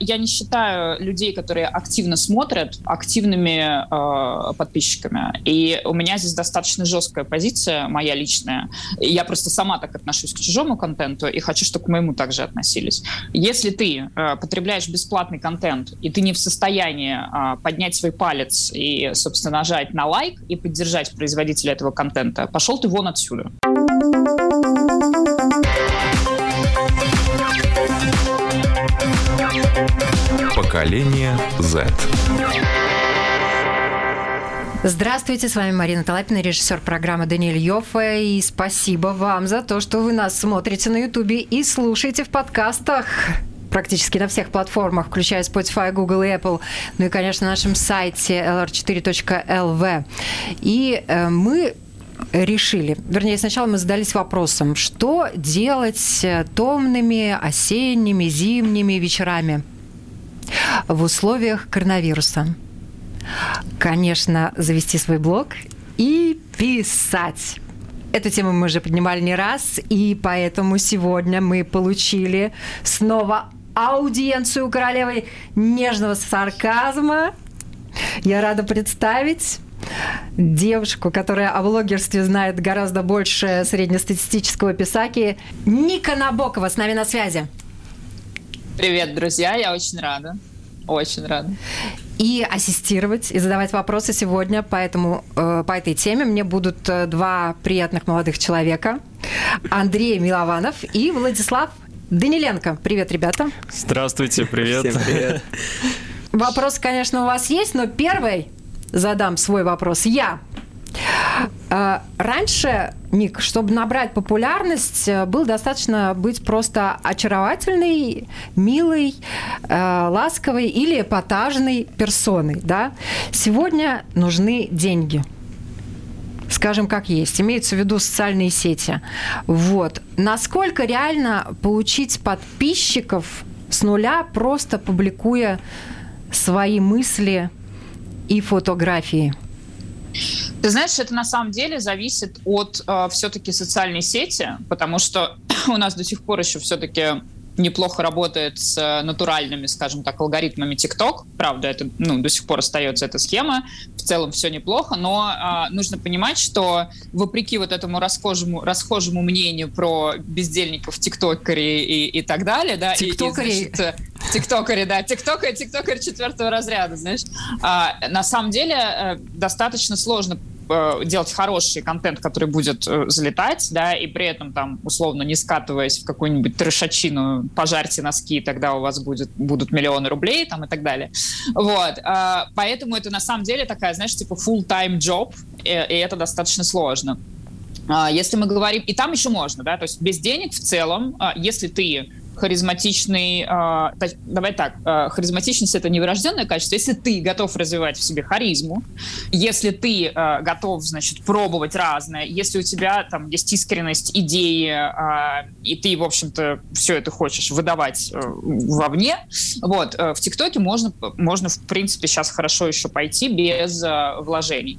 я не считаю людей, которые активно смотрят, активными э, подписчиками. И у меня здесь достаточно жесткая позиция, моя личная. Я просто сама так отношусь к чужому контенту и хочу, чтобы к моему также относились. Если ты э, потребляешь бесплатный контент, и ты не в состоянии э, поднять свой палец и, собственно, нажать на лайк и поддержать производителя этого контента, пошел ты вон отсюда. Поколение Z. Здравствуйте, с вами Марина Талапина, режиссер программы Даниэль Йоффе. И спасибо вам за то, что вы нас смотрите на Ютубе и слушаете в подкастах практически на всех платформах, включая Spotify, Google и Apple, ну и, конечно, на нашем сайте lr4.lv. И э, мы решили, вернее, сначала мы задались вопросом, что делать томными осенними, зимними вечерами в условиях коронавируса. Конечно, завести свой блог и писать. Эту тему мы уже поднимали не раз, и поэтому сегодня мы получили снова аудиенцию королевы нежного сарказма. Я рада представить девушку, которая о блогерстве знает гораздо больше среднестатистического писаки. Ника Набокова с нами на связи. Привет, друзья, я очень рада. Очень рада. И ассистировать, и задавать вопросы сегодня по, этому, э, по этой теме мне будут э, два приятных молодых человека. Андрей Милованов и Владислав Даниленко. Привет, ребята. Здравствуйте, привет. Всем привет. Вопрос, конечно, у вас есть, но первый задам свой вопрос я. Э, раньше, Ник, чтобы набрать популярность, э, было достаточно быть просто очаровательной, милой, э, ласковой или эпатажной персоной. Да? Сегодня нужны деньги скажем, как есть, имеются в виду социальные сети. Вот. Насколько реально получить подписчиков с нуля, просто публикуя свои мысли и фотографии? Ты знаешь, это на самом деле зависит от э, все-таки социальной сети, потому что у нас до сих пор еще все-таки неплохо работает с э, натуральными, скажем так, алгоритмами TikTok. Правда, это ну, до сих пор остается эта схема. В целом все неплохо, но э, нужно понимать, что вопреки вот этому расхожему, расхожему мнению про бездельников тиктокере и, и так далее, да, тиктокере. и, и значит, тиктокере, да, тиктокер, тиктокер четвертого разряда, знаешь. А, на самом деле э, достаточно сложно Э, делать хороший контент, который будет э, залетать, да, и при этом там условно не скатываясь в какую-нибудь трешачину, пожарьте носки, тогда у вас будет, будут миллионы рублей там и так далее. Вот. Э, поэтому это на самом деле такая, знаешь, типа full-time job, и, и это достаточно сложно. Если мы говорим, и там еще можно, да, то есть без денег в целом, если ты харизматичный, э, давай так, э, харизматичность это не врожденное качество. Если ты готов развивать в себе харизму, если ты э, готов, значит, пробовать разное, если у тебя там есть искренность, идеи, э, и ты, в общем-то, все это хочешь выдавать э, вовне, вот, э, в ТикТоке можно, можно, в принципе, сейчас хорошо еще пойти без э, вложений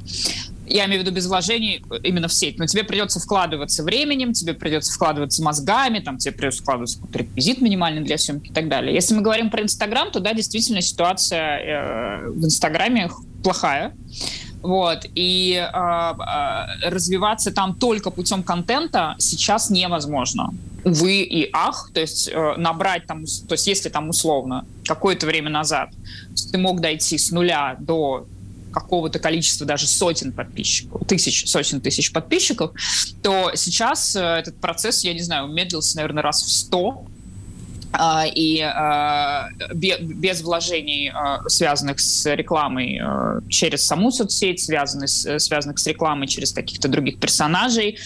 я имею в виду без вложений именно в сеть, но тебе придется вкладываться временем, тебе придется вкладываться мозгами, там тебе придется вкладываться реквизит минимальный для съемки и так далее. Если мы говорим про Инстаграм, то да, действительно ситуация э, в Инстаграме плохая. Вот. И э, э, развиваться там только путем контента сейчас невозможно. Увы и ах, то есть э, набрать там, то есть если там условно какое-то время назад ты мог дойти с нуля до какого-то количества, даже сотен подписчиков, тысяч, сотен тысяч подписчиков, то сейчас э, этот процесс, я не знаю, умедлился, наверное, раз в сто, и а, без вложений, а, связанных с рекламой через саму соцсеть, связанных, связанных с рекламой через каких-то других персонажей,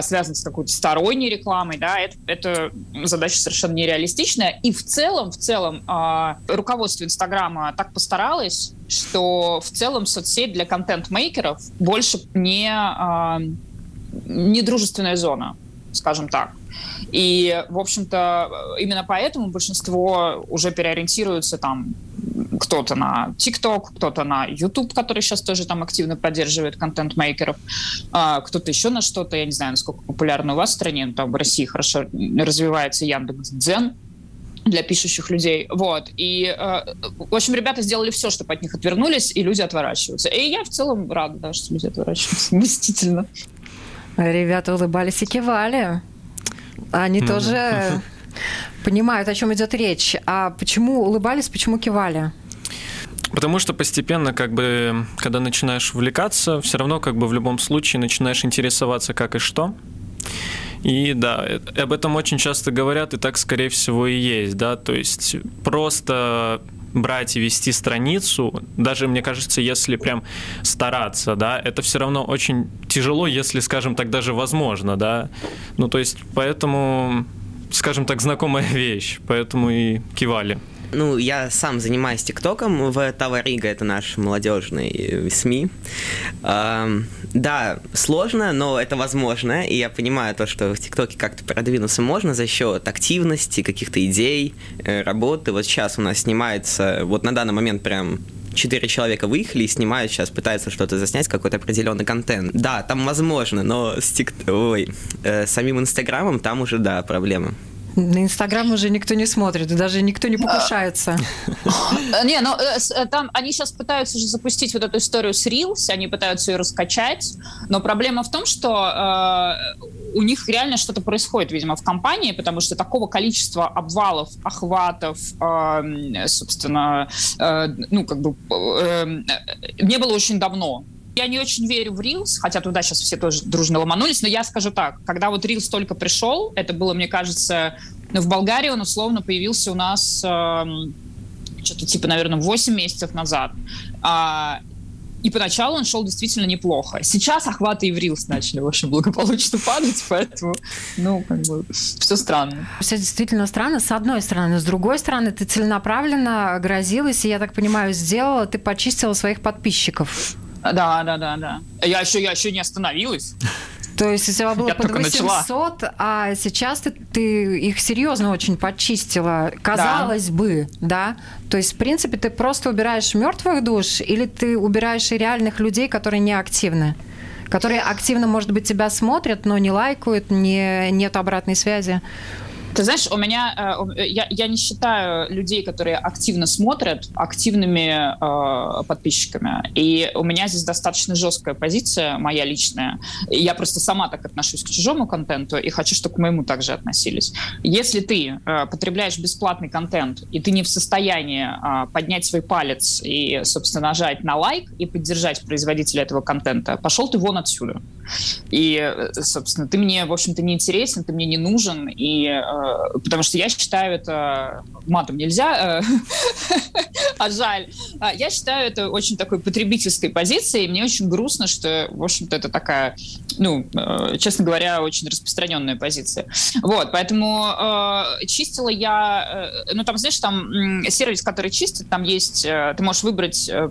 связанных с какой-то сторонней рекламой, да, это, это задача совершенно нереалистичная. И в целом, в целом, руководство Инстаграма так постаралось, что в целом соцсеть для контент-мейкеров больше не, не дружественная зона, скажем так. И, в общем-то, именно поэтому большинство уже переориентируются там кто-то на TikTok, кто-то на YouTube, который сейчас тоже там активно поддерживает контент-мейкеров, а, кто-то еще на что-то, я не знаю, насколько популярно у вас в стране, но там в России хорошо развивается Яндекс.Дзен, для пишущих людей. Вот. И, э, в общем, ребята сделали все, чтобы от них отвернулись, и люди отворачиваются. И я в целом рада, да, что люди отворачиваются. Мстительно. Ребята улыбались и кивали. Они mm-hmm. тоже понимают, о чем идет речь. А почему улыбались, почему кивали? Потому что постепенно, как бы, когда начинаешь увлекаться, все равно, как бы, в любом случае начинаешь интересоваться, как и что. И да, об этом очень часто говорят, и так, скорее всего, и есть, да, то есть просто брать и вести страницу, даже, мне кажется, если прям стараться, да, это все равно очень тяжело, если, скажем так, даже возможно, да, ну, то есть, поэтому, скажем так, знакомая вещь, поэтому и кивали. Ну, я сам занимаюсь ТикТоком в Таварига, это наш молодежный э, СМИ. Да, сложно, но это возможно, и я понимаю то, что в ТикТоке как-то продвинуться можно за счет активности, каких-то идей, э, работы. Вот сейчас у нас снимается, вот на данный момент прям четыре человека выехали и снимают сейчас, пытаются что-то заснять, какой-то определенный контент. Да, там возможно, но с, тик... Ой, э, самим Инстаграмом там уже, да, проблемы. На Инстаграм уже никто не смотрит, даже никто не покушается. Не, ну э, э, там они сейчас пытаются же запустить вот эту историю с Reels, они пытаются ее раскачать, но проблема в том, что э, у них реально что-то происходит, видимо, в компании, потому что такого количества обвалов, охватов, собственно, ну, как бы, не было очень давно. Я не очень верю в Reels, хотя туда сейчас все тоже дружно ломанулись, но я скажу так, когда вот Reels только пришел, это было, мне кажется, ну, в Болгарии он условно появился у нас э, что-то типа, наверное, 8 месяцев назад. А, и поначалу он шел действительно неплохо. Сейчас охваты и в Reels начали, общем, благополучно падать, поэтому, ну, как бы, все странно. Все действительно странно, с одной стороны. С другой стороны, ты целенаправленно грозилась, и, я так понимаю, сделала, ты почистила своих подписчиков. Да, да, да, да. Я еще, я еще не остановилась. То есть у тебя было я под 800, начала. а сейчас ты, ты их серьезно очень почистила. Казалось да. бы, да? То есть, в принципе, ты просто убираешь мертвых душ или ты убираешь и реальных людей, которые не активны? Которые активно, может быть, тебя смотрят, но не лайкают, не, нет обратной связи? Ты знаешь, у меня э, э, я, я не считаю людей, которые активно смотрят, активными э, подписчиками. И у меня здесь достаточно жесткая позиция, моя личная. Я просто сама так отношусь к чужому контенту и хочу, чтобы к моему также относились. Если ты э, потребляешь бесплатный контент, и ты не в состоянии э, поднять свой палец и, собственно, нажать на лайк и поддержать производителя этого контента, пошел ты вон отсюда. И, э, собственно, ты мне, в общем-то, не интересен, ты мне не нужен, и э, потому что я считаю это матом нельзя, э, а жаль. А, я считаю это очень такой потребительской позицией, и мне очень грустно, что, в общем-то, это такая, ну, э, честно говоря, очень распространенная позиция. Вот, поэтому э, чистила я, э, ну, там, знаешь, там сервис, который чистит, там есть, э, ты можешь выбрать э,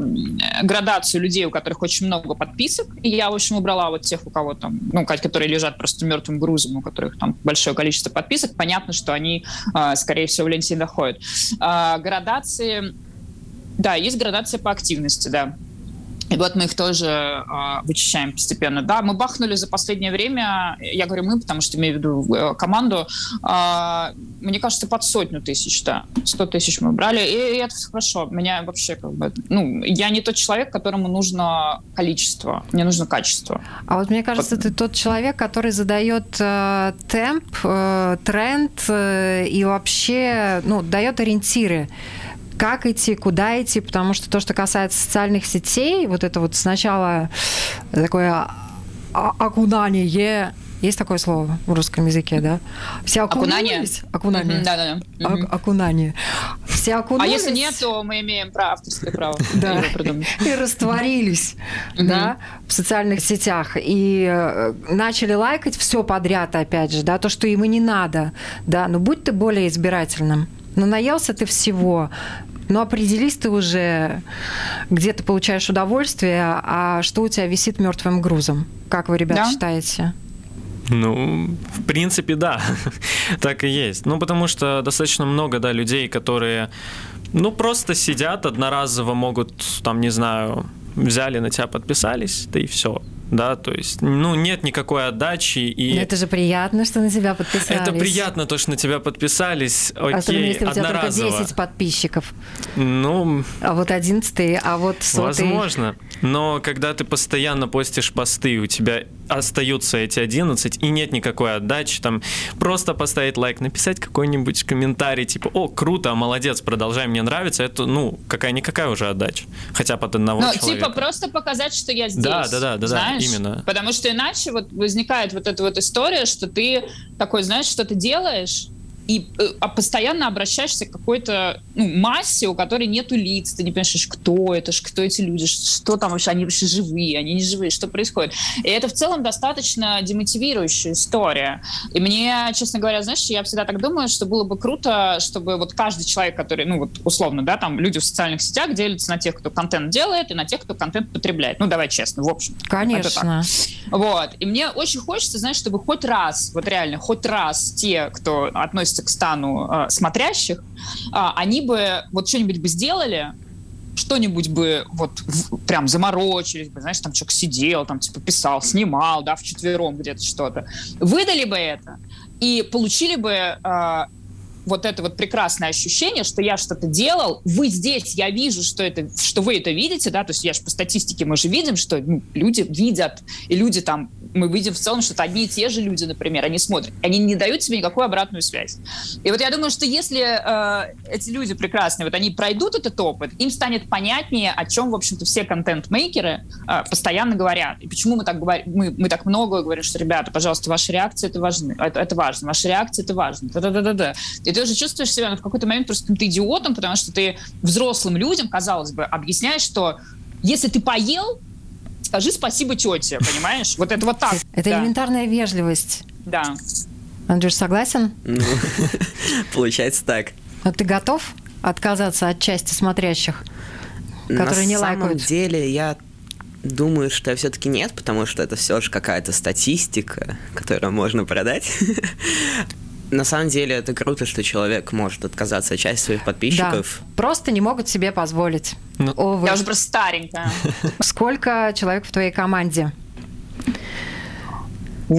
градацию людей, у которых очень много подписок, и я, в общем, убрала вот тех, у кого там, ну, которые лежат просто мертвым грузом, у которых там большое количество подписок, понятно, что они, э, скорее всего, в ленте доходят. Э, градации да, есть градация по активности, да. И вот мы их тоже э, вычищаем постепенно. Да, мы бахнули за последнее время, я говорю мы, потому что имею в виду э, команду, э, мне кажется, под сотню тысяч, да. сто тысяч мы брали, и, и это хорошо. Меня вообще как бы, ну, я не тот человек, которому нужно количество, мне нужно качество. А вот мне кажется, вот. ты тот человек, который задает э, темп, э, тренд э, и вообще, ну, дает ориентиры как идти, куда идти, потому что то, что касается социальных сетей, вот это вот сначала такое окунание есть такое слово в русском языке, да? Все окунулись? Окунание. Да, да, да. Окунание. Все окунулись. А если нет, то мы имеем право, авторское право. Да. И растворились, да, в социальных сетях. И э, начали лайкать все подряд, опять же, да, то, что им и не надо, да. Но будь ты более избирательным. Ну, наелся ты всего, ну, определись ты уже, где ты получаешь удовольствие, а что у тебя висит мертвым грузом. Как вы, ребята, да? считаете? Ну, в принципе, да, так и есть. Ну, потому что достаточно много, да, людей, которые, ну, просто сидят одноразово, могут, там, не знаю, взяли на тебя, подписались, да и все да, то есть, ну, нет никакой отдачи. И... Но это же приятно, что на тебя подписались. Это приятно, то, что на тебя подписались, окей, Особенно если у тебя только одноразово. 10 подписчиков. Ну, А вот 11 а вот сотый. Возможно. Но когда ты постоянно постишь посты, у тебя остаются эти 11, и нет никакой отдачи, там просто поставить лайк, написать какой-нибудь комментарий, типа, о, круто, молодец, продолжай, мне нравится, это, ну, какая-никакая уже отдача. Хотя под одного Ну, человека. типа просто показать, что я здесь. Да, да, да, да, да, знаешь? именно. Потому что иначе вот возникает вот эта вот история, что ты такой, знаешь, что ты делаешь, и э, а постоянно обращаешься к какой-то ну, массе, у которой нету лиц, ты не понимаешь, кто это, кто эти люди, что там вообще, они вообще живые, они не живые, что происходит. И это в целом достаточно демотивирующая история. И мне, честно говоря, знаешь, я всегда так думаю, что было бы круто, чтобы вот каждый человек, который, ну вот условно, да, там люди в социальных сетях делятся на тех, кто контент делает, и на тех, кто контент потребляет. Ну, давай честно, в общем. Конечно. Вот. И мне очень хочется, знаешь, чтобы хоть раз, вот реально, хоть раз те, кто относится к стану э, смотрящих, а, они бы вот что-нибудь бы сделали, что-нибудь бы вот в- прям заморочились бы, знаешь, там человек сидел, там типа писал, снимал, да, вчетвером где-то что-то. Выдали бы это и получили бы э, вот это вот прекрасное ощущение, что я что-то делал, вы здесь, я вижу, что, это, что вы это видите, да, то есть я же по статистике, мы же видим, что ну, люди видят, и люди там, мы видим в целом, что это одни и те же люди, например, они смотрят, они не дают себе никакую обратную связь. И вот я думаю, что если э, эти люди прекрасные, вот они пройдут этот опыт, им станет понятнее, о чем, в общем-то, все контент-мейкеры э, постоянно говорят. И почему мы так говорим, мы, мы так много говорим, что, ребята, пожалуйста, ваши реакции это важны, это, это важно, ваши реакции это важно, да-да-да-да. И ты уже чувствуешь себя ну, в какой-то момент просто каким-то идиотом, потому что ты взрослым людям, казалось бы, объясняешь, что если ты поел, скажи спасибо тете, понимаешь? Вот это вот так. Это да. элементарная вежливость. Да. Андрюш, согласен? Ну, получается так. Но ты готов отказаться от части смотрящих, которые На не самом лайкают? деле я думаю, что все-таки нет, потому что это все же какая-то статистика, которую можно продать. На самом деле это круто, что человек может отказаться от части своих Да, подписчиков. просто не могут себе позволить. Ну, Увы. Я уже просто старенькая. Сколько человек в твоей команде? У,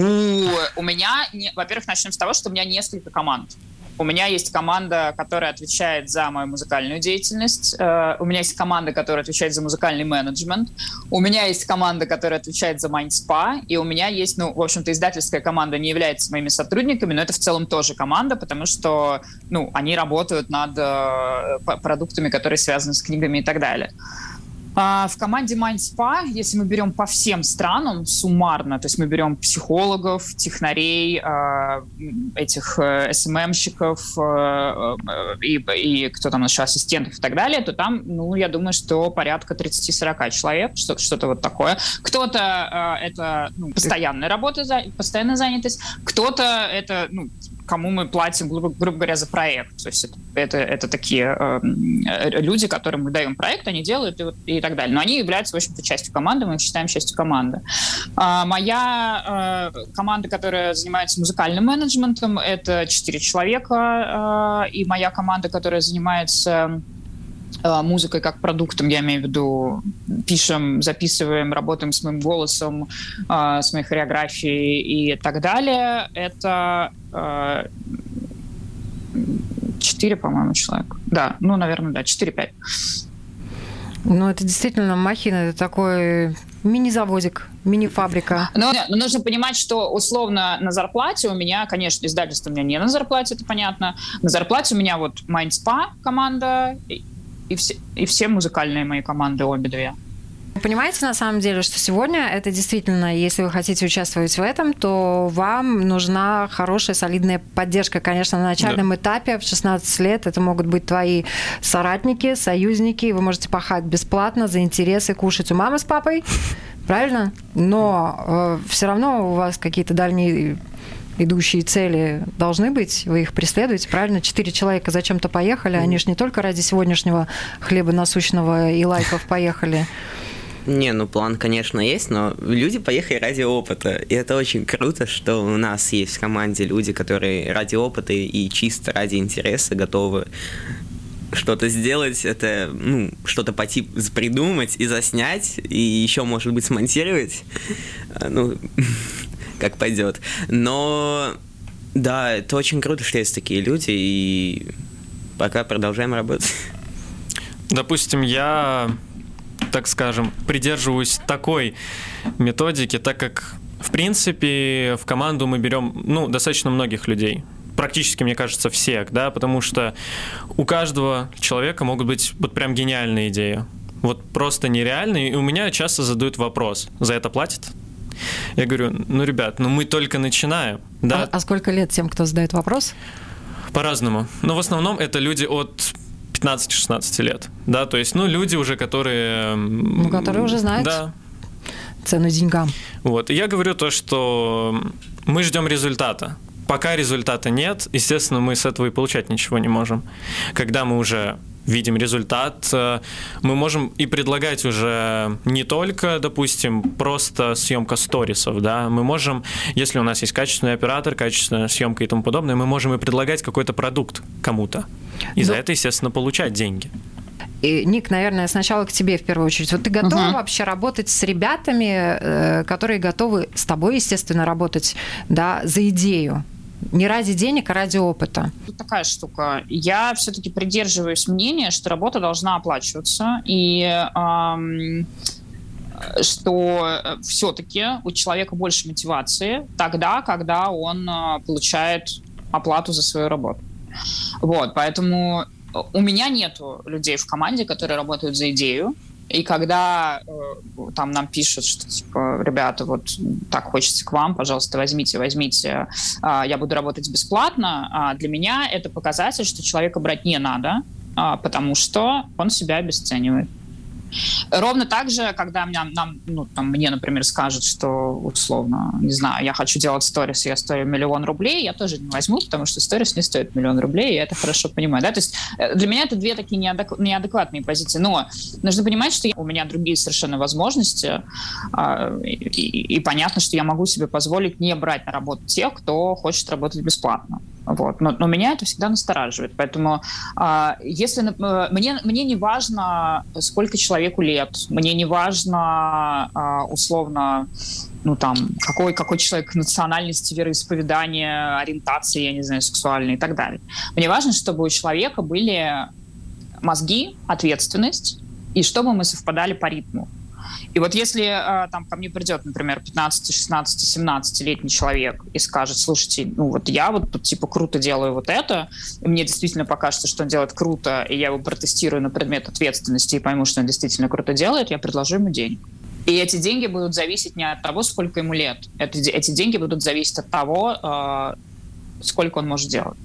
у меня, не- во-первых, начнем с того, что у меня несколько команд. У меня есть команда, которая отвечает за мою музыкальную деятельность. Э, У меня есть команда, которая отвечает за музыкальный менеджмент. У меня есть команда, которая отвечает за Майндспа. И у меня есть, ну, в общем-то, издательская команда не является моими сотрудниками, но это в целом тоже команда, потому что, ну, они работают над э, продуктами, которые связаны с книгами и так далее. А, В команде Mindspa, если мы берем по всем странам суммарно, то есть мы берем психологов, технарей, а, этих э, СММщиков э, э, и, и кто там еще, ассистентов и так далее, то там, ну, я думаю, что порядка 30-40 человек, что- что-то вот такое. Кто-то это ну, постоянная работа, постоянная занятость, кто-то это, ну, кому мы платим, грубо, грубо говоря, за проект. То есть это, это, это такие э, люди, которым мы даем проект, они делают и, и так далее. Но они являются, в общем-то, частью команды, мы их считаем частью команды. А, моя э, команда, которая занимается музыкальным менеджментом, это 4 человека, э, и моя команда, которая занимается э, музыкой как продуктом, я имею в виду, пишем, записываем, работаем с моим голосом, э, с моей хореографией и так далее. Это э, четыре, по-моему, человека. Да, ну, наверное, да, 4-5. Ну, это действительно махина, это такой мини-заводик, мини-фабрика. Но, но нужно понимать, что условно на зарплате у меня, конечно, издательство у меня не на зарплате, это понятно. На зарплате у меня вот Mindspa команда и, и, все, и все музыкальные мои команды, обе две. Понимаете, на самом деле, что сегодня это действительно, если вы хотите участвовать в этом, то вам нужна хорошая, солидная поддержка. Конечно, на начальном этапе, в 16 лет, это могут быть твои соратники, союзники, вы можете пахать бесплатно за интересы, кушать у мамы с папой, правильно? Но э, все равно у вас какие-то дальние идущие цели должны быть, вы их преследуете, правильно? Четыре человека зачем-то поехали, они же не только ради сегодняшнего хлеба насущного и лайков поехали. Не, ну план, конечно, есть, но люди поехали ради опыта. И это очень круто, что у нас есть в команде люди, которые ради опыта и чисто ради интереса готовы что-то сделать, это, ну, что-то по типу придумать и заснять, и еще, может быть, смонтировать. А, ну, как пойдет. Но, да, это очень круто, что есть такие люди, и пока продолжаем работать. Допустим, я, так скажем, придерживаюсь такой методики, так как, в принципе, в команду мы берем, ну, достаточно многих людей практически, мне кажется, всех, да, потому что у каждого человека могут быть вот прям гениальные идеи. Вот просто нереальные. И у меня часто задают вопрос, за это платят? Я говорю, ну, ребят, ну мы только начинаем. Да? А, а сколько лет тем, кто задает вопрос? По-разному. Но в основном это люди от 15-16 лет. Да, то есть, ну, люди уже, которые... Ну, которые уже знают да. цену деньгам. Вот. И я говорю то, что мы ждем результата. Пока результата нет, естественно, мы с этого и получать ничего не можем. Когда мы уже видим результат, э, мы можем и предлагать уже не только, допустим, просто съемка сторисов, да, мы можем, если у нас есть качественный оператор, качественная съемка и тому подобное, мы можем и предлагать какой-то продукт кому-то. И Но... за это, естественно, получать деньги. И, Ник, наверное, сначала к тебе в первую очередь. Вот ты готова uh-huh. вообще работать с ребятами, э, которые готовы с тобой, естественно, работать, да, за идею? Не ради денег, а ради опыта. Тут такая штука. Я все-таки придерживаюсь мнения, что работа должна оплачиваться, и эм, что все-таки у человека больше мотивации тогда, когда он э, получает оплату за свою работу. Вот, поэтому у меня нету людей в команде, которые работают за идею. И когда э, там нам пишут, что типа, ребята, вот так хочется к вам, пожалуйста, возьмите, возьмите, э, я буду работать бесплатно, э, для меня это показатель, что человека брать не надо, э, потому что он себя обесценивает. Ровно так же, когда нам, нам, ну, там, мне, например, скажут, что, условно, не знаю, я хочу делать сторис, я стою миллион рублей, я тоже не возьму, потому что сторис не стоит миллион рублей, и я это хорошо понимаю. Да? То есть э, для меня это две такие неадек... неадекватные позиции. Но нужно понимать, что у меня другие совершенно возможности, э, и, и, и понятно, что я могу себе позволить не брать на работу тех, кто хочет работать бесплатно. Вот. Но, но меня это всегда настораживает. Поэтому а, если э, мне, мне не важно, сколько человеку лет, мне не важно а, условно ну там, какой, какой человек национальности, вероисповедания, ориентации, я не знаю, сексуальной и так далее. Мне важно, чтобы у человека были мозги, ответственность, и чтобы мы совпадали по ритму. И вот если э, там ко мне придет, например, 15, 16, 17-летний человек и скажет, слушайте, ну вот я вот тут типа круто делаю вот это, и мне действительно покажется, что он делает круто, и я его протестирую на предмет ответственности и пойму, что он действительно круто делает, я предложу ему денег. И эти деньги будут зависеть не от того, сколько ему лет. Это, эти деньги будут зависеть от того, э, сколько он может делать.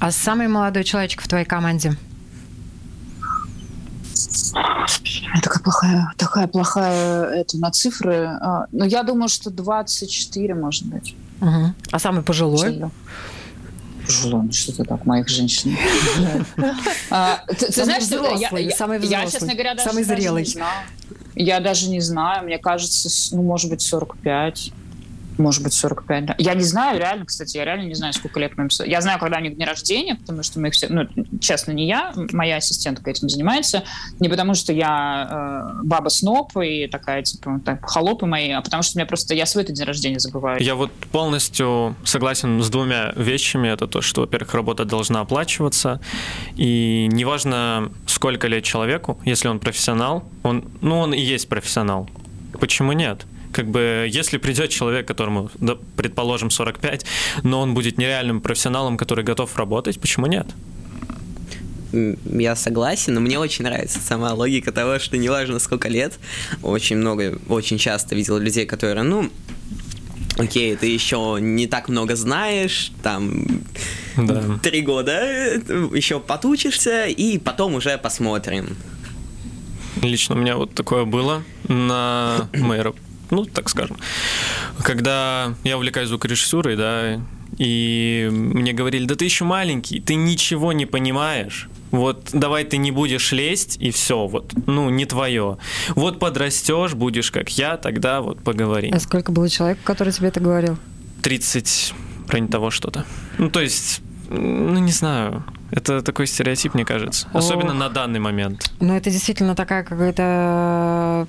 А самый молодой человечек в твоей команде? Такая плохая, такая плохая это на цифры. А, но я думаю, что 24, может быть. Угу. А самый пожилой? Пожилой, ну что-то так, моих женщин. А, ты знаешь, самый взрослый, я, честно говоря, даже самый зрелый. Я даже не знаю, мне кажется, ну, может быть, 45 может быть, 45, да. Я не знаю, реально, кстати, я реально не знаю, сколько лет моим... Я знаю, когда у них дни рождения, потому что мы их все... Ну, честно, не я, моя ассистентка этим занимается. Не потому что я э, баба сноп и такая, типа, так, холопы мои, а потому что меня просто... Я свой день рождения забываю. Я вот полностью согласен с двумя вещами. Это то, что, во-первых, работа должна оплачиваться, и неважно, сколько лет человеку, если он профессионал, он, ну, он и есть профессионал. Почему нет? Как бы, если придет человек, которому, да, предположим, 45, но он будет нереальным профессионалом, который готов работать, почему нет? я согласен, но мне очень нравится сама логика того, что неважно сколько лет, очень много, очень часто видел людей, которые, ну, окей, ты еще не так много знаешь, там, да. три года, еще потучишься, и потом уже посмотрим. Лично у меня вот такое было на моей ну, так скажем. Когда я увлекаюсь звукорежиссурой, да, и мне говорили, да ты еще маленький, ты ничего не понимаешь, вот давай ты не будешь лезть, и все, вот, ну, не твое. Вот подрастешь, будешь как я, тогда вот поговорим. А сколько было человек, который тебе это говорил? 30, в районе того что-то. Ну, то есть, ну, не знаю, Это такой стереотип, мне кажется. Особенно Ох. на данный момент. Ну, это действительно такая какая-то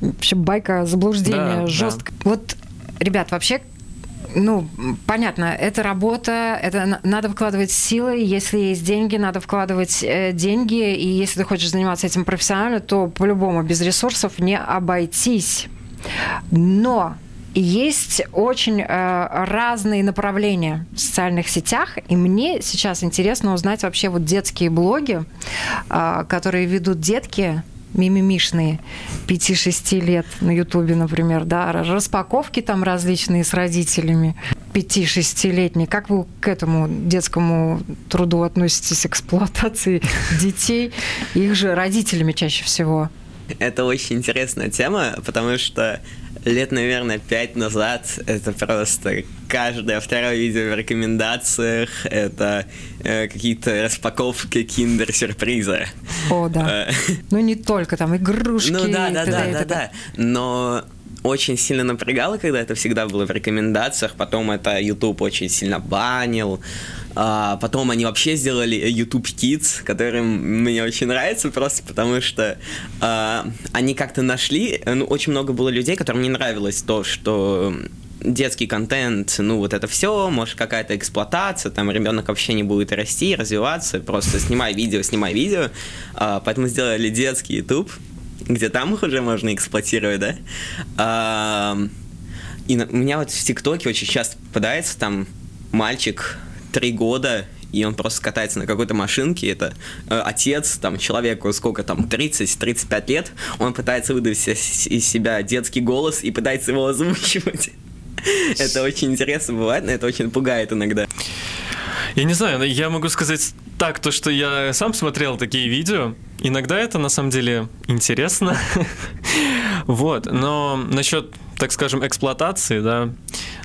вообще байка заблуждения, Да, жестко. Вот, ребят, вообще ну, понятно, это работа, это на- надо вкладывать силы, если есть деньги, надо вкладывать э, деньги, и если ты хочешь заниматься этим профессионально, то по-любому без ресурсов не обойтись. Но есть очень э, разные направления в социальных сетях, и мне сейчас интересно узнать вообще вот детские блоги, э, которые ведут детки мимимишные 5-6 лет на Ютубе, например, да, распаковки там различные с родителями 5-6-летние. Как вы к этому детскому труду относитесь, эксплуатации детей, их же родителями чаще всего? Это очень интересная тема, потому что лет, наверное, пять назад это просто каждое второе видео в рекомендациях, это э, какие-то распаковки киндер-сюрприза. О, да. Э, Ну, не только там игрушки. Ну да, да, да, да, да. Но очень сильно напрягало, когда это всегда было в рекомендациях. Потом это YouTube очень сильно банил. А потом они вообще сделали YouTube Kids, которым мне очень нравится, просто потому что а, они как-то нашли. Ну, очень много было людей, которым не нравилось то, что детский контент, ну вот это все, может какая-то эксплуатация, там ребенок вообще не будет расти, развиваться, просто снимай видео, снимай видео. А, поэтому сделали детский YouTube, где там их уже можно эксплуатировать, да. А, и на- у меня вот в ТикТоке очень часто попадается там мальчик три года, и он просто катается на какой-то машинке, это э, отец, там, человеку сколько там, 30-35 лет, он пытается выдавить из себя детский голос и пытается его озвучивать. Это очень интересно бывает, но это очень пугает иногда. Я не знаю, я могу сказать так, то, что я сам смотрел такие видео. Иногда это на самом деле интересно. Вот, но насчет, так скажем, эксплуатации, да,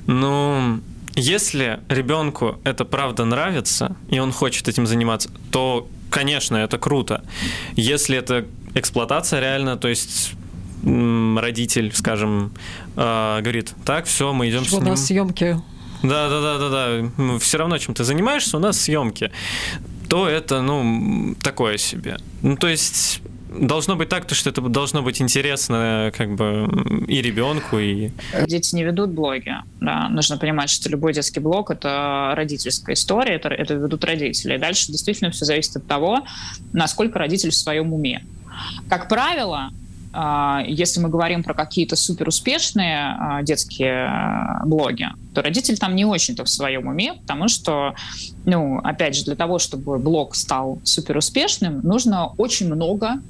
ну, если ребенку это правда нравится, и он хочет этим заниматься, то, конечно, это круто. Если это эксплуатация реально, то есть родитель, скажем, э, говорит, так, все, мы идем Что с у ним. нас съемки Да, да, да, да, да. Все равно, чем ты занимаешься, у нас съемки. То это, ну, такое себе. Ну, то есть должно быть так, то, что это должно быть интересно как бы и ребенку, и... Дети не ведут блоги. Да. Нужно понимать, что любой детский блог — это родительская история, это, это ведут родители. И дальше действительно все зависит от того, насколько родитель в своем уме. Как правило, а, если мы говорим про какие-то суперуспешные а, детские а, блоги, то родитель там не очень-то в своем уме, потому что, ну, опять же, для того, чтобы блог стал суперуспешным, нужно очень много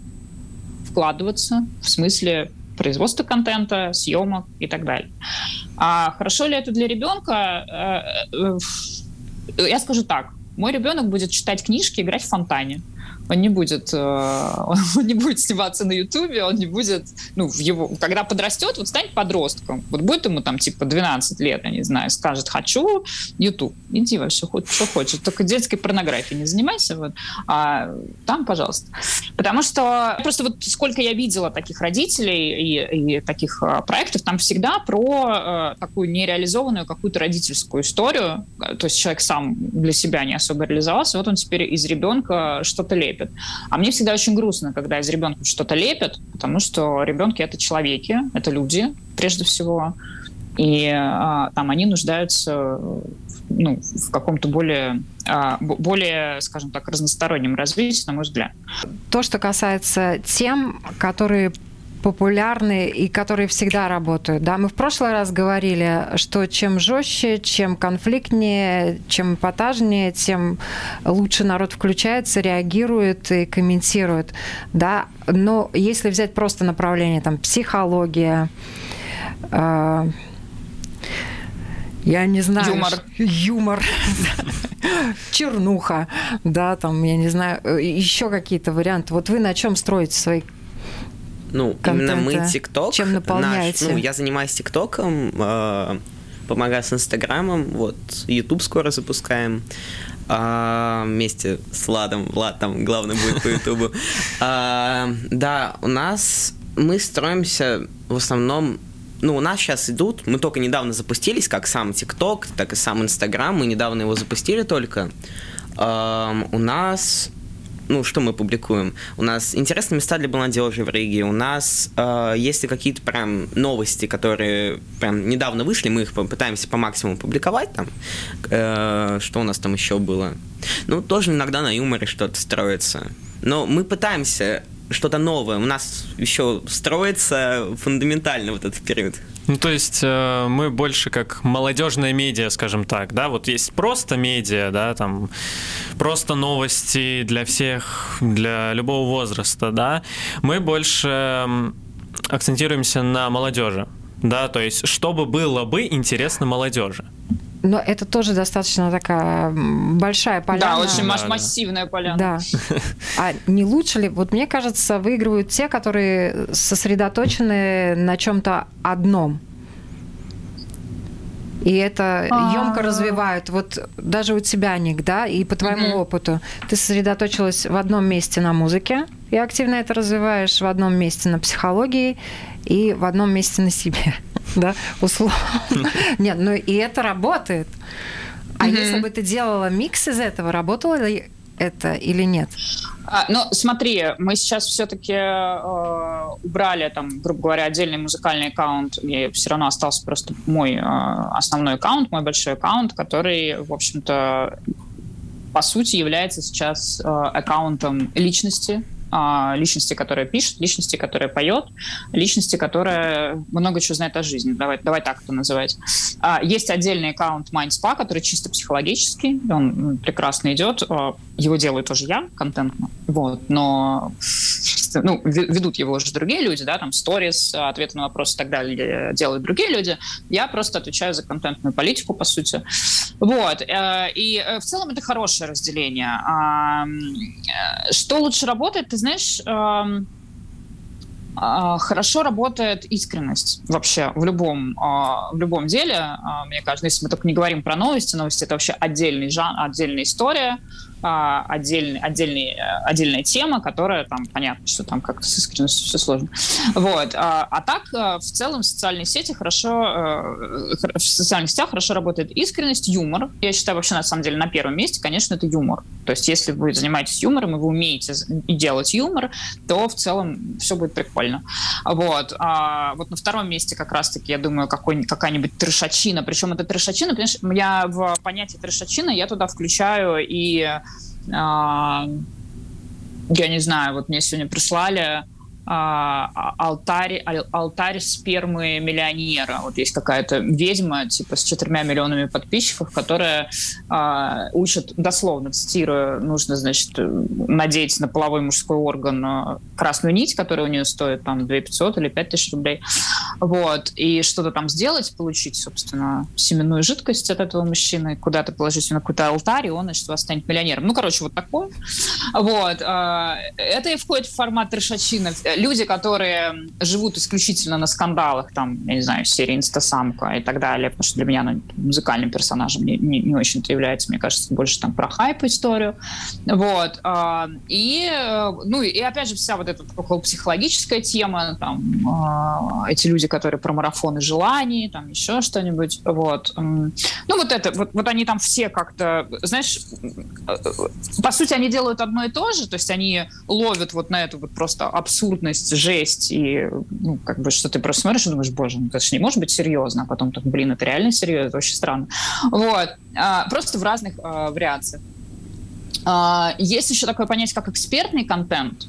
вкладываться в смысле производства контента, съемок и так далее. А хорошо ли это для ребенка? Э, э, Я скажу так. Мой ребенок будет читать книжки, играть в фонтане. Он не будет, э, он не будет сниматься на Ютубе, он не будет, ну, в его, когда подрастет, вот станет подростком, вот будет ему там типа 12 лет, я не знаю, скажет, хочу Ютуб, иди вообще, хоть что хочешь, только детской порнографией не занимайся, вот, а там, пожалуйста. Потому что просто вот сколько я видела таких родителей и, и таких э, проектов, там всегда про э, такую нереализованную какую-то родительскую историю, то есть человек сам для себя не особо реализовался, вот он теперь из ребенка что-то лепит. А мне всегда очень грустно, когда из ребенка что-то лепят, потому что ребенки это человеки, это люди, прежде всего, и а, там они нуждаются ну, в каком-то более, а, более, скажем так, разностороннем развитии, на мой взгляд. То, что касается тем, которые популярны и которые всегда работают. Да, мы в прошлый раз говорили, что чем жестче, чем конфликтнее, чем эпатажнее, тем лучше народ включается, реагирует и комментирует. Да, но если взять просто направление там психология, э, я не знаю. Юмор. Юмор. Чернуха, да, там, я не знаю, еще какие-то варианты. Вот вы на чем строите свои Ну, именно мы контента? ТикТок. Чем наполняете? ну, я занимаюсь ТикТоком, э, помогаю с Инстаграмом, вот, Ютуб скоро запускаем. а, вместе с Владом. Влад там главный будет по Ютубу. А, Да, у нас мы строимся в основном ну, у нас сейчас идут, мы только недавно запустились, как сам ТикТок, так и сам Инстаграм, мы недавно его запустили только. Эм, у нас ну, что мы публикуем? У нас интересные места для молодежи в Риге, у нас э, есть какие-то прям новости, которые прям недавно вышли, мы их пытаемся по максимуму публиковать там. Э, что у нас там еще было? Ну, тоже иногда на юморе что-то строится. Но мы пытаемся что-то новое. У нас еще строится фундаментально вот этот период. Ну, то есть э, мы больше как молодежная медиа, скажем так, да, вот есть просто медиа, да, там просто новости для всех, для любого возраста, да. Мы больше акцентируемся на молодежи, да, то есть чтобы было бы интересно молодежи. Но это тоже достаточно такая большая поляна. Да, очень да, массивная поляна. Да. А не лучше ли, вот мне кажется, выигрывают те, которые сосредоточены на чем-то одном. И это емко а. развивают. Вот даже у тебя, Ник, да, и по твоему опыту, ты сосредоточилась в одном месте на музыке и активно это развиваешь, в одном месте на психологии и в одном месте на себе. да, условно. Нет, ну и это работает. А если бы ты делала микс из этого, работало ли это или нет? А, ну, смотри, мы сейчас все-таки э, убрали там, грубо говоря, отдельный музыкальный аккаунт. И все равно остался просто мой э, основной аккаунт, мой большой аккаунт, который, в общем-то, по сути является сейчас э, аккаунтом личности личности, которая пишет, личности, которая поет, личности, которая много чего знает о жизни. Давай, давай так это называть. А, есть отдельный аккаунт MindSpa, который чисто психологический, он прекрасно идет. А, его делаю тоже я контентно, вот, но ну, ведут его уже другие люди, да, там сторис, ответы на вопросы и так далее делают другие люди. Я просто отвечаю за контентную политику, по сути. Вот. Э, и э, в целом это хорошее разделение. Э, что лучше работает, ты знаешь, а, хорошо работает искренность вообще в любом, а, в любом деле, а, мне кажется, если мы только не говорим про новости, новости это вообще отдельный жанр, отдельная история, отдельный, отдельный, отдельная тема, которая там, понятно, что там как-то с искренностью все сложно. Вот. А, так, в целом, в социальных сетях хорошо, в социальных сетях хорошо работает искренность, юмор. Я считаю, вообще, на самом деле, на первом месте, конечно, это юмор. То есть, если вы занимаетесь юмором, и вы умеете делать юмор, то в целом все будет прикольно. Вот. А вот на втором месте как раз-таки, я думаю, какая-нибудь трешачина. Причем это трешачина, понимаешь, я в понятие трешачина, я туда включаю и а, я не знаю, вот мне сегодня прислали а, а, алтарь, алтарь спермы миллионера. Вот есть какая-то ведьма, типа с четырьмя миллионами подписчиков, которая а, учит, дословно цитирую, нужно, значит, надеть на половой мужской орган а, красную нить, которая у нее стоит там 2 500 или 5 тысяч рублей. Вот. И что-то там сделать, получить, собственно, семенную жидкость от этого мужчины, куда-то положить на какой-то алтарь, и он, значит, вас станет миллионером. Ну, короче, вот такое. Вот. А, это и входит в формат решачина люди, которые живут исключительно на скандалах, там, я не знаю, серии «Инстасамка» и так далее, потому что для меня ну, музыкальным персонажем не, не, не очень-то является, мне кажется, больше там про хайп историю. Вот. А, и, ну, и опять же, вся вот эта около психологическая тема, там, а, эти люди, которые про марафоны желаний, там, еще что-нибудь, вот. Ну, вот это, вот, вот они там все как-то, знаешь, по сути, они делают одно и то же, то есть они ловят вот на эту вот просто абсурд абсурдность, жесть, и ну, как бы что ты просто смотришь и думаешь, боже, ну это же не может быть серьезно, а потом так, блин, это реально серьезно, это очень странно. Вот. А, просто в разных а, вариациях. А, есть еще такое понятие, как экспертный контент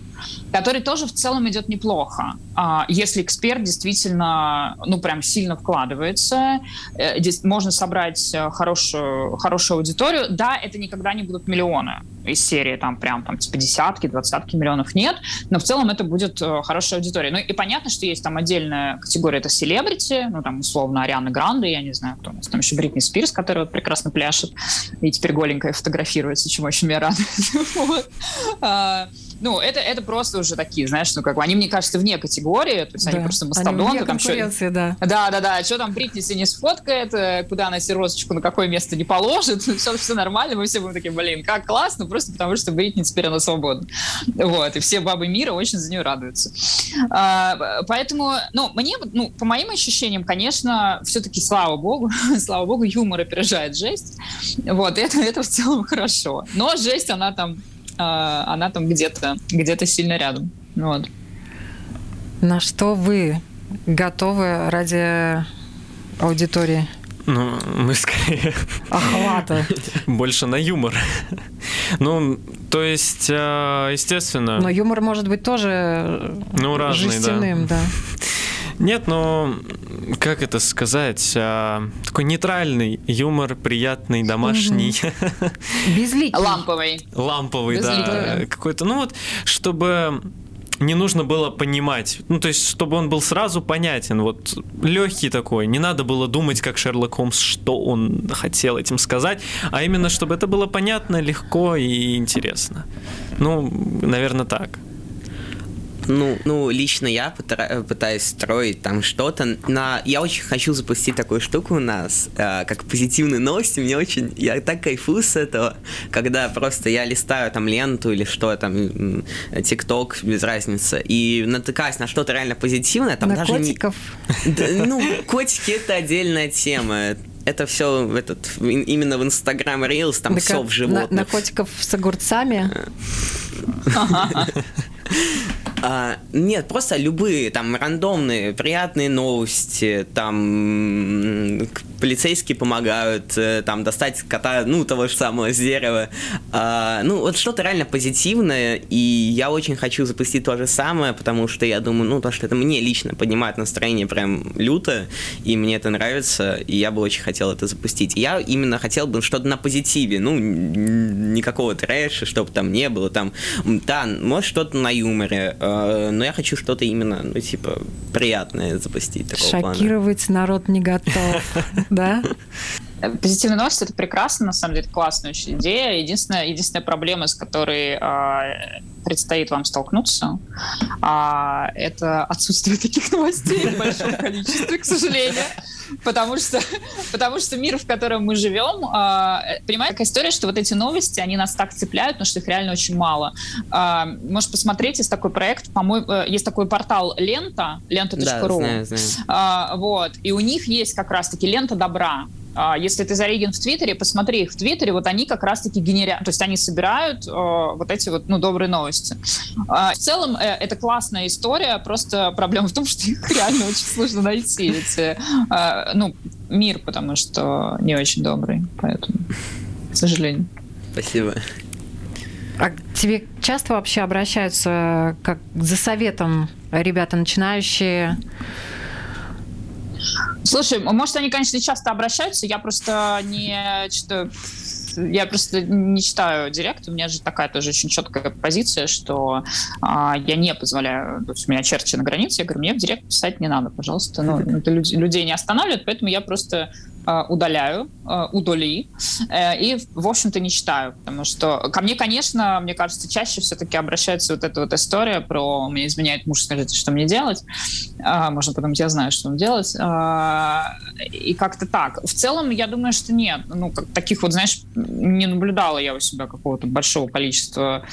который тоже в целом идет неплохо. А, если эксперт действительно, ну, прям сильно вкладывается, э, можно собрать э, хорошую, хорошую аудиторию. Да, это никогда не будут миллионы из серии, там, прям, там, типа, десятки, двадцатки миллионов нет, но в целом это будет э, хорошая аудитория. Ну, и понятно, что есть там отдельная категория, это селебрити, ну, там, условно, Ариана Гранде, я не знаю, кто у нас, там еще Бритни Спирс, которая вот прекрасно пляшет и теперь голенькая фотографируется, чему очень меня радует. ну, это, это просто уже такие, знаешь, ну, как бы, они, мне кажется, вне категории, то есть они Да. просто Они мастодонты. вне там что- да. Да, да, да. Что там Бритни себе не сфоткает, э, куда она себе розочку на какое место не положит, все, все нормально, мы все будем такие, блин, как классно, просто потому что Бритни теперь она свободна. Вот, и все бабы мира очень за нее радуются. А, поэтому, ну, мне, ну, по моим ощущениям, конечно, все-таки, слава богу, слава богу, юмор опережает жесть. Вот, это, это в целом хорошо. Но жесть, она там, а, она там где-то, где-то сильно рядом. Вот. На что вы готовы ради аудитории? Ну, мы скорее Охвата. больше на юмор. Ну, то есть, э, естественно... Но юмор может быть тоже Ну, разный, да. жестяным, да. Нет, ну, как это сказать? а, такой нейтральный юмор, приятный, домашний, Безликий. Ламповый. ламповый, да. Безликий. Какой-то, ну вот, чтобы не нужно было понимать, ну, то есть, чтобы он был сразу понятен, вот, легкий такой, не надо было думать, как Шерлок Холмс, что он хотел этим сказать, а именно, чтобы это было понятно, легко и интересно. Ну, наверное, так. Ну, ну, лично я пытра- пытаюсь строить там что-то. На... Я очень хочу запустить такую штуку у нас, э, как позитивные новости. Мне очень... Я так кайфую с этого, когда просто я листаю там ленту или что там, ТикТок, без разницы, и натыкаюсь на что-то реально позитивное. Там На даже не- котиков. Да, ну, котики это отдельная тема. Это все этот, именно в Instagram Reels, там Да в животных. На, на котиков с огурцами. А, нет, просто любые там рандомные, приятные новости, там полицейские помогают, э, там достать кота, ну, того же самого с дерева. А, ну, вот что-то реально позитивное, и я очень хочу запустить то же самое, потому что я думаю, ну, то, что это мне лично поднимает настроение прям люто, и мне это нравится, и я бы очень хотел это запустить. Я именно хотел бы что-то на позитиве, ну, никакого трэша, чтобы там не было, там, да, может, что-то на юморе, э, но я хочу что-то именно, ну, типа, приятное запустить такого плана. Шокировать народ не готов. Да? Э, Позитивные новости это прекрасно, на самом деле, классная очень идея. Единственная, единственная проблема, с которой а, предстоит вам столкнуться, а, это отсутствие таких новостей в большом количестве, к сожалению. Потому что, потому что мир, в котором мы живем, э, понимаете, такая история, что вот эти новости, они нас так цепляют, потому что их реально очень мало. А, Может, посмотреть, есть такой проект, по-моему, э, есть такой портал Лента, Да, лента.ру. знаю, знаю. А, вот. И у них есть как раз-таки лента добра. А, Если ты зареген в Твиттере, посмотри их в Твиттере, вот они как раз-таки генерят, то есть они собирают э, вот эти вот, ну, добрые новости. А, в целом, э, это классная история, просто проблема в том, что их реально очень сложно найти, эти, э, ну, мир, потому что не очень добрый, поэтому, к сожалению. Спасибо. А тебе часто вообще обращаются как за советом ребята начинающие? Слушай, может, они, конечно, часто обращаются, я просто не читаю я просто не читаю директ, у меня же такая тоже очень четкая позиция, что а, я не позволяю, то есть у меня очерчена граница, я говорю, мне в директ писать не надо, пожалуйста, ну, это люд- людей не останавливает, поэтому я просто удаляю, а, удали, э, и, в общем-то, не читаю, потому что ко мне, конечно, мне кажется, чаще все-таки обращается вот эта вот история про «мне изменяет муж, скажите, что мне делать?» А, Можно подумать, я знаю, что мне делать. А, И как-то так. В целом, я думаю, что нет. Ну, как, таких вот, знаешь, не наблюдала я у себя какого-то большого количества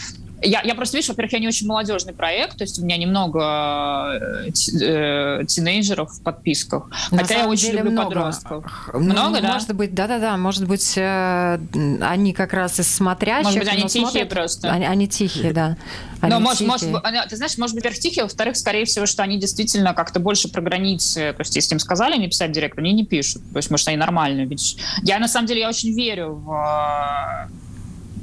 я, я просто, видишь, во-первых, я не очень молодежный проект, то есть у меня немного э, э, тинейджеров в подписках. На Хотя я очень деле люблю много. подростков. Ну, Много, да? Может быть, да-да-да, может быть, э, они как раз из смотрящих. Может быть, они тихие смотрят- просто. Они, они тихие, да. Они Но, может, может, ты знаешь, может быть, во-первых, тихие, во-вторых, скорее всего, что они действительно как-то больше про границы, то есть если им сказали не писать директ, они не пишут, то есть, может, они нормальные. Ведь я, на самом деле, я очень верю в э,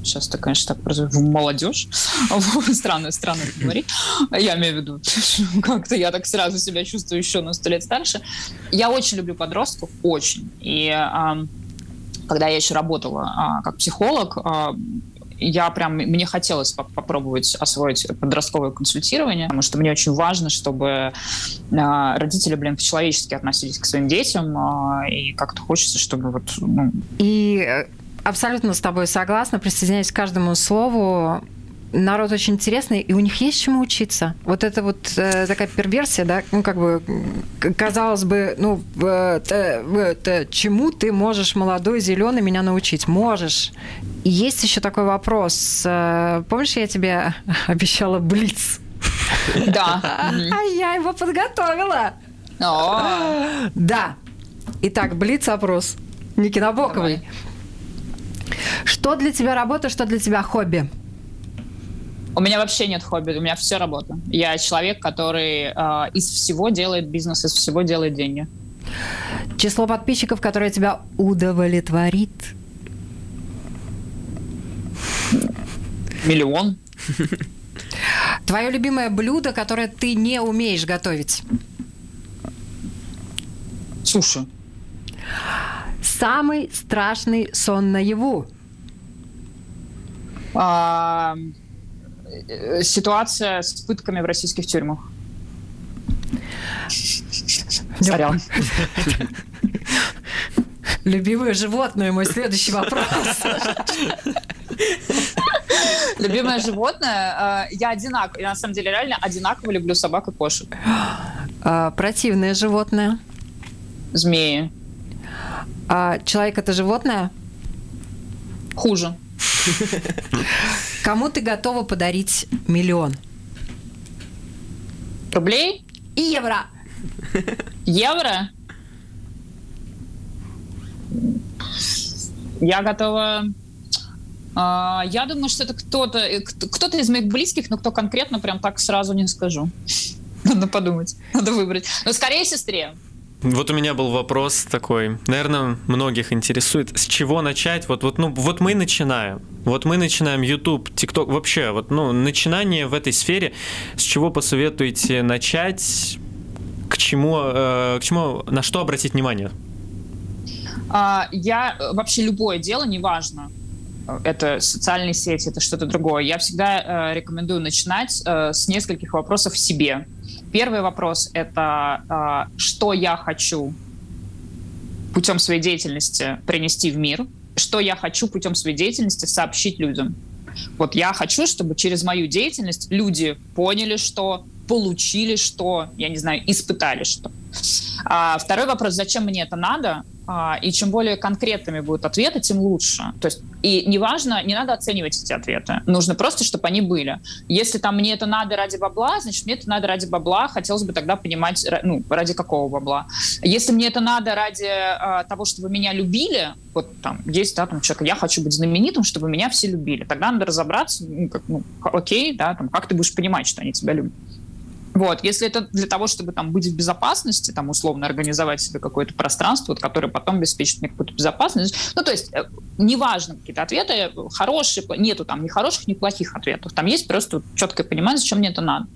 сейчас это, конечно, так прозвучит, в молодежь. Странно, странно это говорить. Я имею в виду, как-то я так сразу себя чувствую еще на сто лет старше. Я очень люблю подростков, очень. И когда я еще работала а, как психолог, а, я прям, мне хотелось поп- попробовать освоить подростковое консультирование, потому что мне очень важно, чтобы а, родители, блин, по-человечески относились к своим детям, а, и как-то хочется, чтобы вот, ну, И э, абсолютно с тобой согласна, присоединяюсь к каждому слову. народ очень интересный, и у них есть чему учиться. Вот это вот э, такая перверсия, да, ну, как бы, казалось бы, ну, э, э, чему ты можешь, молодой, зеленый, меня научить? Можешь. И есть еще такой вопрос. Э, помнишь, я тебе обещала блиц? Да. А я его подготовила. Да. Итак, блиц-опрос. Ники Набоковой. Что для тебя работа, что для тебя хобби? У меня вообще нет хобби, у меня все работа. Я человек, который э, из всего делает бизнес, из всего делает деньги. Число подписчиков, которое тебя удовлетворит? Миллион. Твое любимое блюдо, которое ты не умеешь готовить? Суши. Самый страшный сон наяву? А, э, ситуация с пытками в российских тюрьмах. Сорян. Любимое животное, мой следующий вопрос. Любимое животное? Э, я одинаково, я на самом деле реально одинаково люблю собак и кошек. А, противное животное? Змеи. А человек это животное? Хуже. Кому ты готова подарить миллион? Рублей? И евро. Евро? Я готова... А, я думаю, что это кто-то, э, кто-то из моих близких, но кто конкретно, прям так сразу не скажу. Надо подумать, надо выбрать. Но скорее сестре. Вот у меня был вопрос такой, наверное, многих интересует, с чего начать? Вот, вот, ну, вот мы начинаем, вот мы начинаем YouTube, TikTok, вообще, вот, ну, начинание в этой сфере, с чего посоветуете начать, к чему, э, к чему, на что обратить внимание? А, я э, вообще любое дело, неважно, это социальные сети, это что-то другое. Я всегда э, рекомендую начинать э, с нескольких вопросов себе. Первый вопрос — это э, что я хочу путем своей деятельности принести в мир, что я хочу путем своей деятельности сообщить людям. Вот я хочу, чтобы через мою деятельность люди поняли, что получили, что, я не знаю, испытали что. А второй вопрос, зачем мне это надо? А, и чем более конкретными будут ответы, тем лучше. То есть, и неважно, не надо оценивать эти ответы. Нужно просто, чтобы они были. Если там мне это надо ради бабла, значит, мне это надо ради бабла. Хотелось бы тогда понимать, ну, ради какого бабла. Если мне это надо ради э, того, чтобы меня любили, вот там есть, да, там человек, я хочу быть знаменитым, чтобы меня все любили. Тогда надо разобраться, ну, как, ну, окей, да, там, как ты будешь понимать, что они тебя любят. Вот, если это для того, чтобы там быть в безопасности, там условно организовать себе какое-то пространство, вот, которое потом обеспечит мне какую-то безопасность, ну то есть э, неважно какие-то ответы хорошие, нету там ни хороших, ни плохих ответов, там есть просто четкое понимание, зачем мне это надо.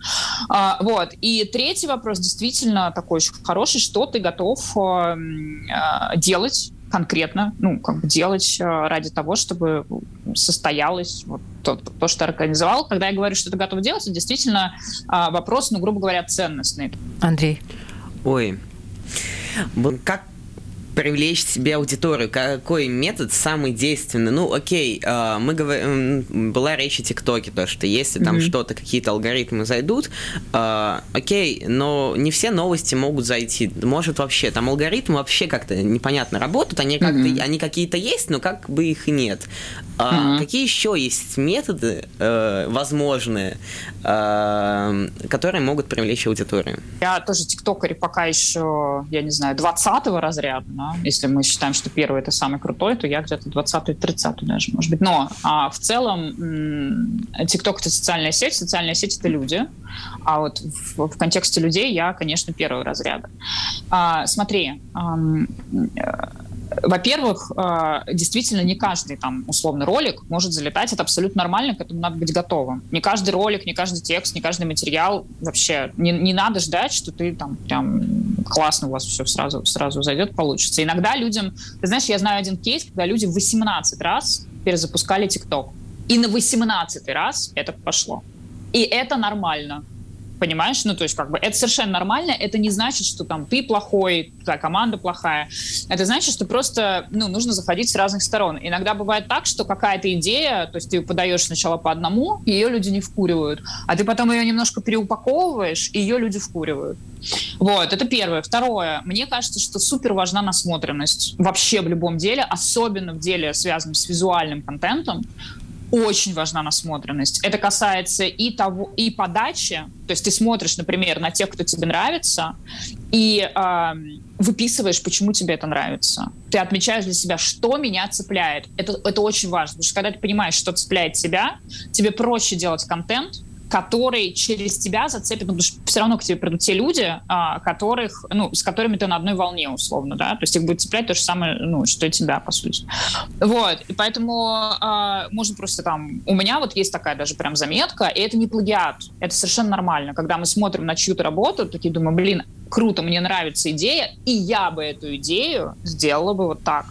А, вот и третий вопрос действительно такой очень хороший, что ты готов э, делать конкретно, ну, как бы делать э, ради того, чтобы состоялось вот то, то, что организовал. Когда я говорю, что ты готов делать, это действительно а, вопрос, ну, грубо говоря, ценностный. Андрей. Ой, как привлечь себе аудиторию? Какой метод самый действенный? Ну, окей, э, мы говорим, была речь о ТикТоке, то, что если там mm-hmm. что-то, какие-то алгоритмы зайдут, э, окей, но не все новости могут зайти. Может вообще, там алгоритмы вообще как-то непонятно работают, они как-то, mm-hmm. они какие-то есть, но как бы их и нет. А mm-hmm. какие еще есть методы э, возможные, которые могут привлечь аудиторию? Я тоже тиктокер пока еще, я не знаю, 20-го разряда, да? Если мы считаем, что первый это самый крутой, то я где-то 20-30 даже, может быть. Но а, в целом TikTok это социальная сеть, социальная сеть это люди. А вот в, в контексте людей я, конечно, первого разряда. А, смотри, а, во-первых, а, действительно не каждый там условный ролик может залетать, это абсолютно нормально, к этому надо быть готовым. Не каждый ролик, не каждый текст, не каждый материал вообще не, не надо ждать, что ты там прям классно у вас все сразу сразу зайдет, получится. Иногда людям, ты знаешь, я знаю один кейс, когда люди 18 раз перезапускали ТикТок, и на 18 раз это пошло. И это нормально. Понимаешь? Ну, то есть, как бы, это совершенно нормально. Это не значит, что там ты плохой, твоя команда плохая. Это значит, что просто, ну, нужно заходить с разных сторон. Иногда бывает так, что какая-то идея, то есть ты подаешь сначала по одному, ее люди не вкуривают. А ты потом ее немножко переупаковываешь, и ее люди вкуривают. Вот, это первое. Второе. Мне кажется, что супер важна насмотренность вообще в любом деле, особенно в деле, связанном с визуальным контентом очень важна насмотренность. Это касается и того, и подачи. То есть ты смотришь, например, на тех, кто тебе нравится, и э, выписываешь, почему тебе это нравится. Ты отмечаешь для себя, что меня цепляет. Это, это очень важно, потому что когда ты понимаешь, что цепляет тебя, тебе проще делать контент, который через тебя зацепит, ну, потому что все равно к тебе придут те люди, а, которых, ну, с которыми ты на одной волне, условно, да, то есть их будет цеплять то же самое, ну, что и тебя, по сути. Вот, и поэтому а, можно просто там, у меня вот есть такая даже прям заметка, и это не плагиат, это совершенно нормально, когда мы смотрим на чью-то работу, такие думаем, блин, круто, мне нравится идея, и я бы эту идею сделала бы вот так.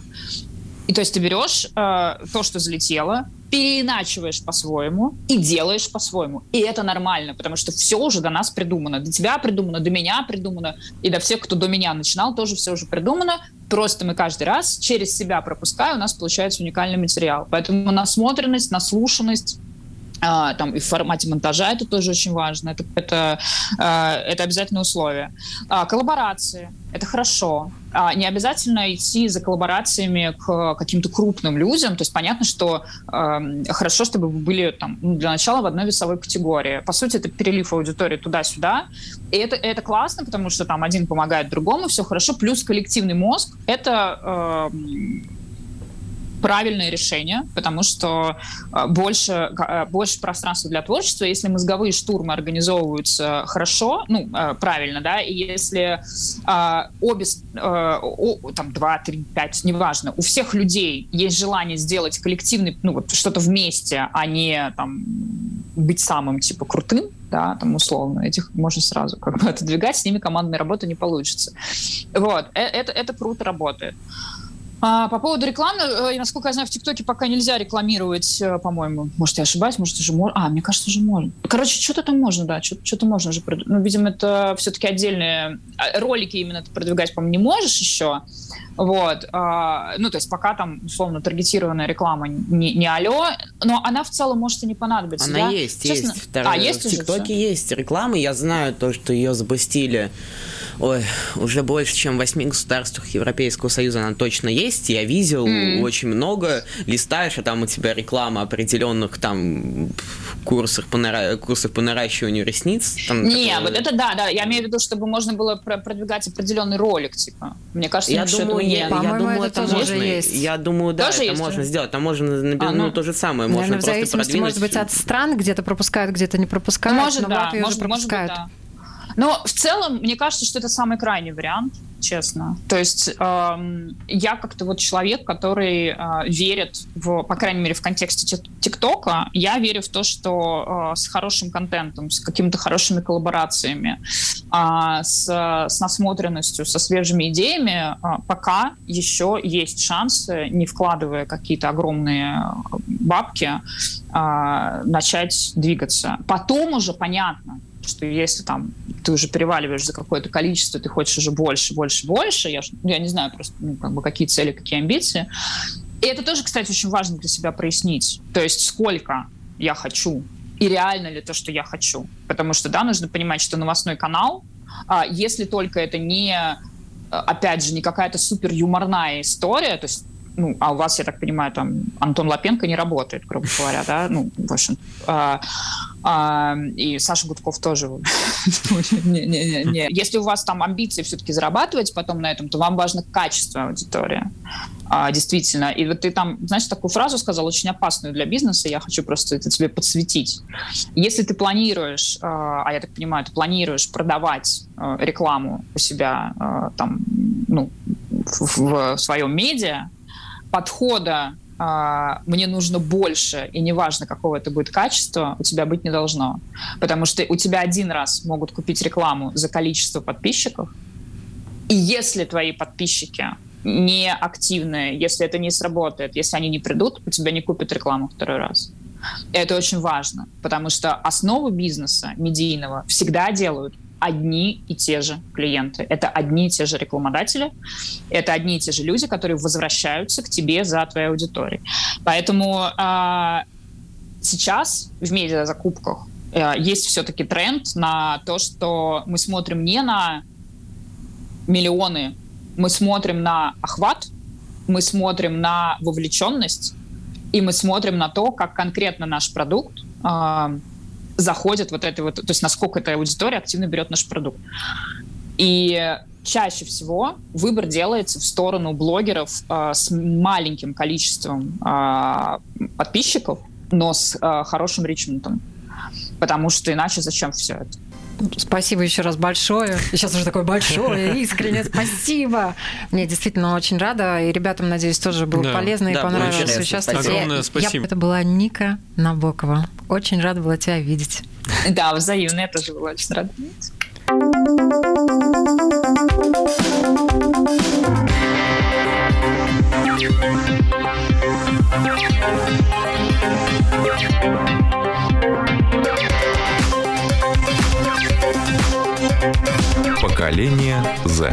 И то есть ты берешь э, то, что залетело, переиначиваешь по-своему и делаешь по-своему. И это нормально, потому что все уже до нас придумано. До тебя придумано, до меня придумано, и до всех, кто до меня начинал, тоже все уже придумано. Просто мы каждый раз через себя пропуская, у нас получается уникальный материал. Поэтому насмотренность, наслушанность, а, там и в формате монтажа это тоже очень важно, это, это, а, это обязательное условие. А, коллаборации — это хорошо. Не обязательно идти за коллаборациями к каким-то крупным людям, то есть понятно, что хорошо, чтобы вы были там, ну, для начала в одной весовой категории. По сути, это перелив аудитории туда-сюда, и это, это классно, потому что там один помогает другому, все хорошо, плюс коллективный мозг — это правильное решение, потому что э, больше, э, больше пространства для творчества, если мозговые штурмы организовываются хорошо, ну, э, правильно, да, и если обе, там, два, три, пять, неважно, у всех людей есть желание сделать коллективный, ну, вот что-то вместе, а не там быть самым, типа, крутым, да, там условно, этих можно сразу как бы отодвигать, с ними командная работа не получится. Вот, это, это круто работает. А, по поводу рекламы, э, насколько я знаю, в ТикТоке пока нельзя рекламировать, э, по-моему. Может, я ошибаюсь, может, уже можно. А, мне кажется, уже можно. Короче, что-то там можно, да, что-то можно уже. Ну, видимо, это все-таки отдельные а, ролики именно ты продвигать, по-моему, не можешь еще. Вот. А, ну, то есть пока там, условно, таргетированная реклама не, не алло, но она в целом может и не понадобиться. Она да? есть, Честно... есть. Вторая... А, есть В ТикТоке есть реклама, я знаю то, что ее запустили ой, уже больше, чем в восьми государствах Европейского Союза она точно есть. Я видел mm. очень много. Листаешь, а там у тебя реклама определенных там курсах по, нара... курсах по наращиванию ресниц. Там, Не, которые... вот это да, да. Я имею в виду, чтобы можно было продвигать определенный ролик, типа. Мне кажется, я думаю, я, я думаю, это, это можно. Есть. Я думаю, да, тоже это есть, можно сделать. Там можно, а, ну, ну, то же самое, можно просто в зависимости, продвинуть. может быть, от стран где-то пропускают, где-то не пропускают. Может, но да, может, может быть, да. Но в целом, мне кажется, что это самый крайний вариант, честно. То есть э, я как-то вот человек, который э, верит, в, по крайней мере, в контексте ТикТока, я верю в то, что э, с хорошим контентом, с какими-то хорошими коллаборациями, э, с, с насмотренностью, со свежими идеями, э, пока еще есть шансы, не вкладывая какие-то огромные бабки, э, начать двигаться. Потом уже понятно, что если там ты уже переваливаешь за какое-то количество, ты хочешь уже больше, больше, больше, я, я не знаю просто ну, как бы какие цели, какие амбиции. И это тоже, кстати, очень важно для себя прояснить. То есть сколько я хочу и реально ли то, что я хочу. Потому что, да, нужно понимать, что новостной канал, а, если только это не, опять же, не какая-то супер юморная история, то есть ну, а у вас, я так понимаю, там Антон Лапенко не работает, грубо говоря, да, ну, в общем, а, а, и Саша Гудков тоже. не, не, не. Если у вас там амбиции все-таки зарабатывать потом на этом, то вам важно качество аудитории, а, действительно. И вот ты там, знаешь, такую фразу сказал, очень опасную для бизнеса, я хочу просто это тебе подсветить. Если ты планируешь, а, а я так понимаю, ты планируешь продавать а, рекламу у себя там, ну, в своем медиа, подхода а, мне нужно больше, и неважно, какого это будет качества, у тебя быть не должно. Потому что у тебя один раз могут купить рекламу за количество подписчиков, и если твои подписчики не активные, если это не сработает, если они не придут, у тебя не купят рекламу второй раз. Это очень важно, потому что основу бизнеса медийного всегда делают одни и те же клиенты. Это одни и те же рекламодатели, это одни и те же люди, которые возвращаются к тебе за твоей аудиторией. Поэтому э, сейчас в медиазакупках э, есть все-таки тренд на то, что мы смотрим не на миллионы, мы смотрим на охват, мы смотрим на вовлеченность, и мы смотрим на то, как конкретно наш продукт э, заходит вот этой вот, то есть насколько эта аудитория активно берет наш продукт. И чаще всего выбор делается в сторону блогеров э, с маленьким количеством э, подписчиков, но с э, хорошим ричментом. Потому что иначе зачем все это? Спасибо еще раз большое. Сейчас уже такое большое, искреннее спасибо. Мне действительно очень рада. И ребятам, надеюсь, тоже было да. полезно и да, понравилось участвовать. Огромное спасибо. Я, это была Ника Набокова. Очень рада была тебя видеть. Да, взаимно. Я тоже была очень рада видеть. Поколение Z.